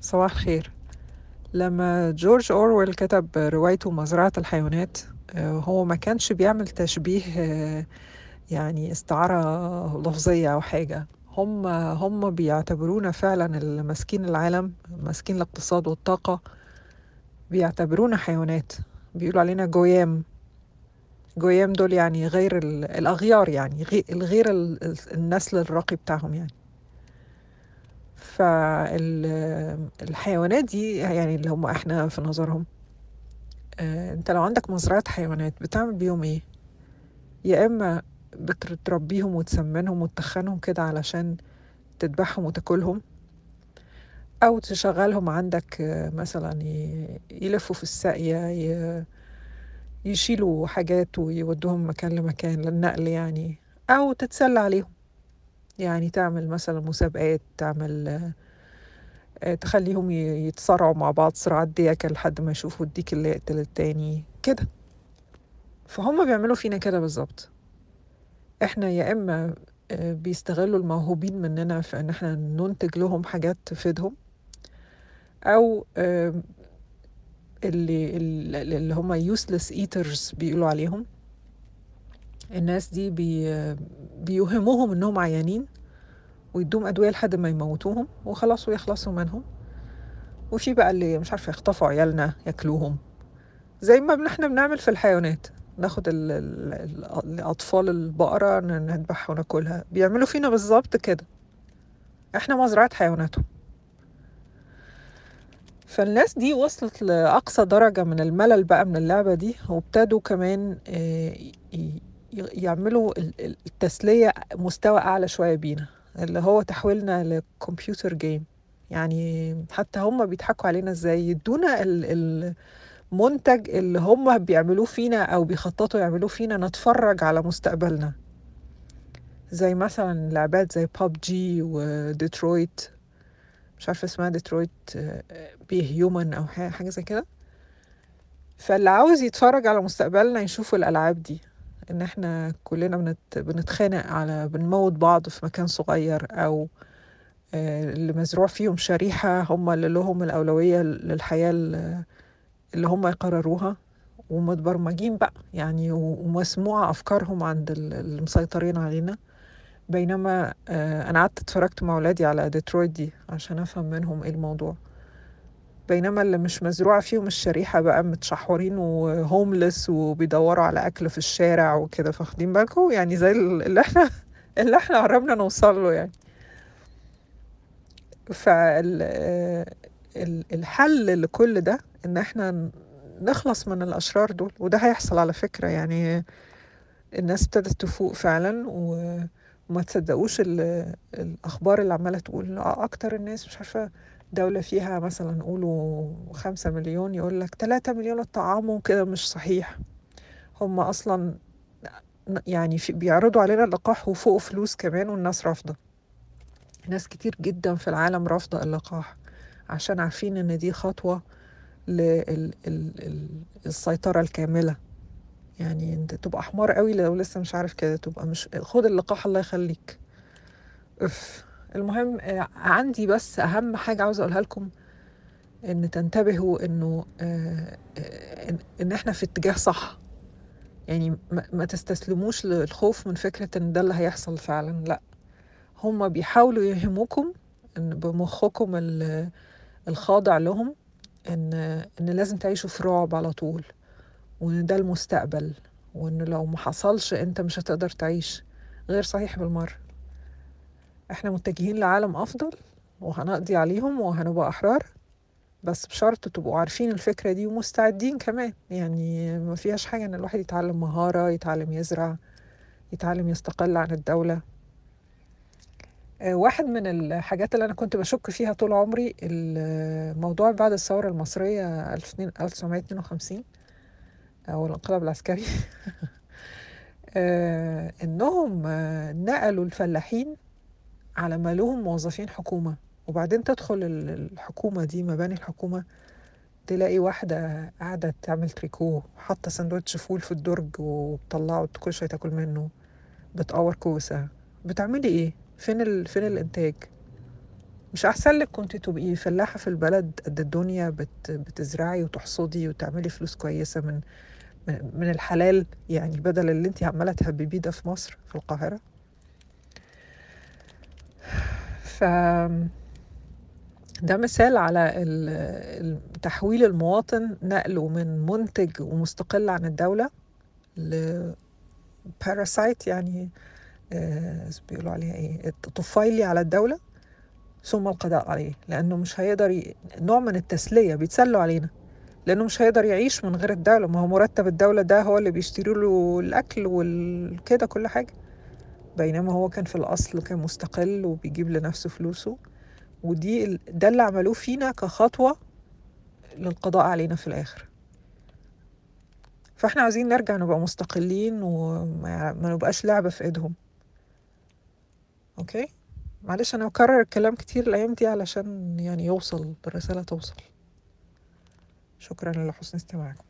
صباح الخير. لما جورج أورويل كتب روايته مزرعة الحيوانات آه، هو ما كانش بيعمل تشبيه آه، يعني استعارة لفظية أو حاجة. هم هم بيعتبرونا فعلا اللي ماسكين العالم ماسكين الاقتصاد والطاقة بيعتبرونا حيوانات. بيقولوا علينا جويام. جويام دول يعني غير ال- الأغيار يعني غي- الغير ال- ال- النسل الراقي بتاعهم يعني. فالحيوانات دي يعني اللي هم إحنا في نظرهم آه، أنت لو عندك مزرعة حيوانات بتعمل بيهم إيه؟ يا إما بتربيهم وتسمنهم وتخنهم كده علشان تذبحهم وتاكلهم أو تشغلهم عندك آه، مثلا يلفوا في الساقية يشيلوا حاجات ويودوهم مكان لمكان للنقل يعني أو تتسلى عليهم. يعني تعمل مثلا مسابقات تعمل آه، تخليهم يتصارعوا مع بعض صراعات ديكة لحد ما يشوفوا الديك اللي يقتل التاني. كده. فهم بيعملوا فينا كده بالظبط. إحنا يا إما آه، بيستغلوا الموهوبين مننا في إن إحنا ننتج لهم حاجات تفيدهم أو آه، اللي اللي هم useless eaters بيقولوا عليهم. الناس دي بي بيوهموهم إنهم عيانين ويدوهم أدوية لحد ما يموتوهم وخلاص ويخلصوا منهم. وفي بقى اللي مش عارفة يخطفوا عيالنا ياكلوهم. زي ما إحنا بنعمل في الحيوانات. ناخد ال- ال- ال- الأطفال البقرة ن- نذبحها وناكلها. بيعملوا فينا بالظبط كده. إحنا مزرعة حيواناتهم. فالناس دي وصلت لأقصى درجة من الملل بقى من اللعبة دي وابتدوا كمان آه، يعملوا ال- ال- التسلية مستوى أعلى شوية بينا اللي هو تحويلنا لكمبيوتر game. يعني حتى هم بيضحكوا علينا إزاي يدونا ال- المنتج اللي هم بيعملوه فينا أو بيخططوا يعملوه فينا نتفرج على مستقبلنا. زي مثلا لعبات زي جي وديترويت مش عارفة اسمها Detroit Be Human أو ح- حاجة زي كده. فاللي عاوز يتفرج على مستقبلنا يشوف الألعاب دي. إن إحنا كلنا بنت... بنتخانق على بنموت بعض في مكان صغير أو آه، اللي مزروع فيهم شريحة هم اللي لهم الأولوية للحياة ال- اللي هم يقرروها ومتبرمجين بقى يعني ومسموعة أفكارهم عند ال- المسيطرين علينا. بينما آه، أنا قعدت اتفرجت مع ولادي على ديترويت دي عشان أفهم منهم إيه الموضوع. بينما اللي مش مزروعة فيهم الشريحة بقى متشحورين وهوملس وبيدوروا على أكل في الشارع وكده فاخدين بالكم؟ يعني زي ال- اللي إحنا اللي إحنا قربنا نوصل له يعني. فالحل لكل ده إن إحنا نخلص من الأشرار دول وده هيحصل على فكرة يعني الناس ابتدت تفوق فعلا و- وما تصدقوش ال- الأخبار اللي عمالة تقول أكتر الناس مش عارفة دولة فيها مثلا نقولوا خمسة مليون يقول لك تلاتة مليون اتطعموا كده مش صحيح. هم أصلا ن- يعني في بيعرضوا علينا اللقاح وفوق فلوس كمان والناس رافضة. ناس كتير جدا في العالم رافضة اللقاح عشان عارفين إن دي خطوة للسيطرة الكاملة. يعني انت تبقى حمار قوي لو لسه مش عارف كده تبقى مش خد اللقاح الله يخليك. اف المهم آه، عندي بس أهم حاجة عاوزة أقولها لكم إن تنتبهوا إنه آه، آه، إن إحنا في اتجاه صح. يعني ما تستسلموش للخوف من فكرة إن ده اللي هيحصل فعلا لأ. هم بيحاولوا يهموكم إن بمخكم ال- الخاضع لهم إن إن لازم تعيشوا في رعب على طول. وإن ده المستقبل وإن لو ما حصلش أنت مش هتقدر تعيش. غير صحيح بالمرة. إحنا متجهين لعالم أفضل وهنقضي عليهم وهنبقى أحرار. بس بشرط تبقوا عارفين الفكرة دي ومستعدين كمان. يعني ما فيهاش حاجة إن الواحد يتعلم مهارة يتعلم يزرع يتعلم يستقل عن الدولة. آه، واحد من الحاجات اللي أنا كنت بشك فيها طول عمري الموضوع بعد الثورة المصرية 1952 أو الانقلاب العسكري آه، إنهم آه، نقلوا الفلاحين على ما لهم موظفين حكومة وبعدين تدخل ال- الحكومة دي مباني الحكومة تلاقي واحدة قاعدة تعمل تريكو حاطة سندوتش فول في الدرج وبتطلعه كل شوية تاكل منه بتقور كوسة بتعملي إيه؟ فين ال... فين الإنتاج؟ مش أحسن لك كنت تبقي فلاحة في البلد قد الدنيا بت بتزرعي وتحصدي وتعملي فلوس كويسة من من الحلال يعني بدل اللي انت عمالة تهببيه ده في مصر في القاهرة. ف ده مثال على تحويل المواطن نقله من منتج ومستقل عن الدولة ل parasite يعني آه، بيقولوا عليها إيه طفيلي على الدولة ثم القضاء عليه لأنه مش هيقدر ي... نوع من التسلية بيتسلوا علينا. لأنه مش هيقدر يعيش من غير الدولة. ما هو مرتب الدولة ده هو اللي بيشتري له الأكل والكده كل حاجة. بينما هو كان في الأصل كان مستقل وبيجيب لنفسه فلوسه. ودي ده اللي عملوه فينا كخطوة للقضاء علينا في الآخر. فإحنا عايزين نرجع نبقى مستقلين وما ما نبقاش لعبة في إيدهم. أوكي؟ معلش أنا بكرر الكلام كتير الأيام دي علشان يعني يوصل الرسالة توصل. شكرا لحسن استماعكم.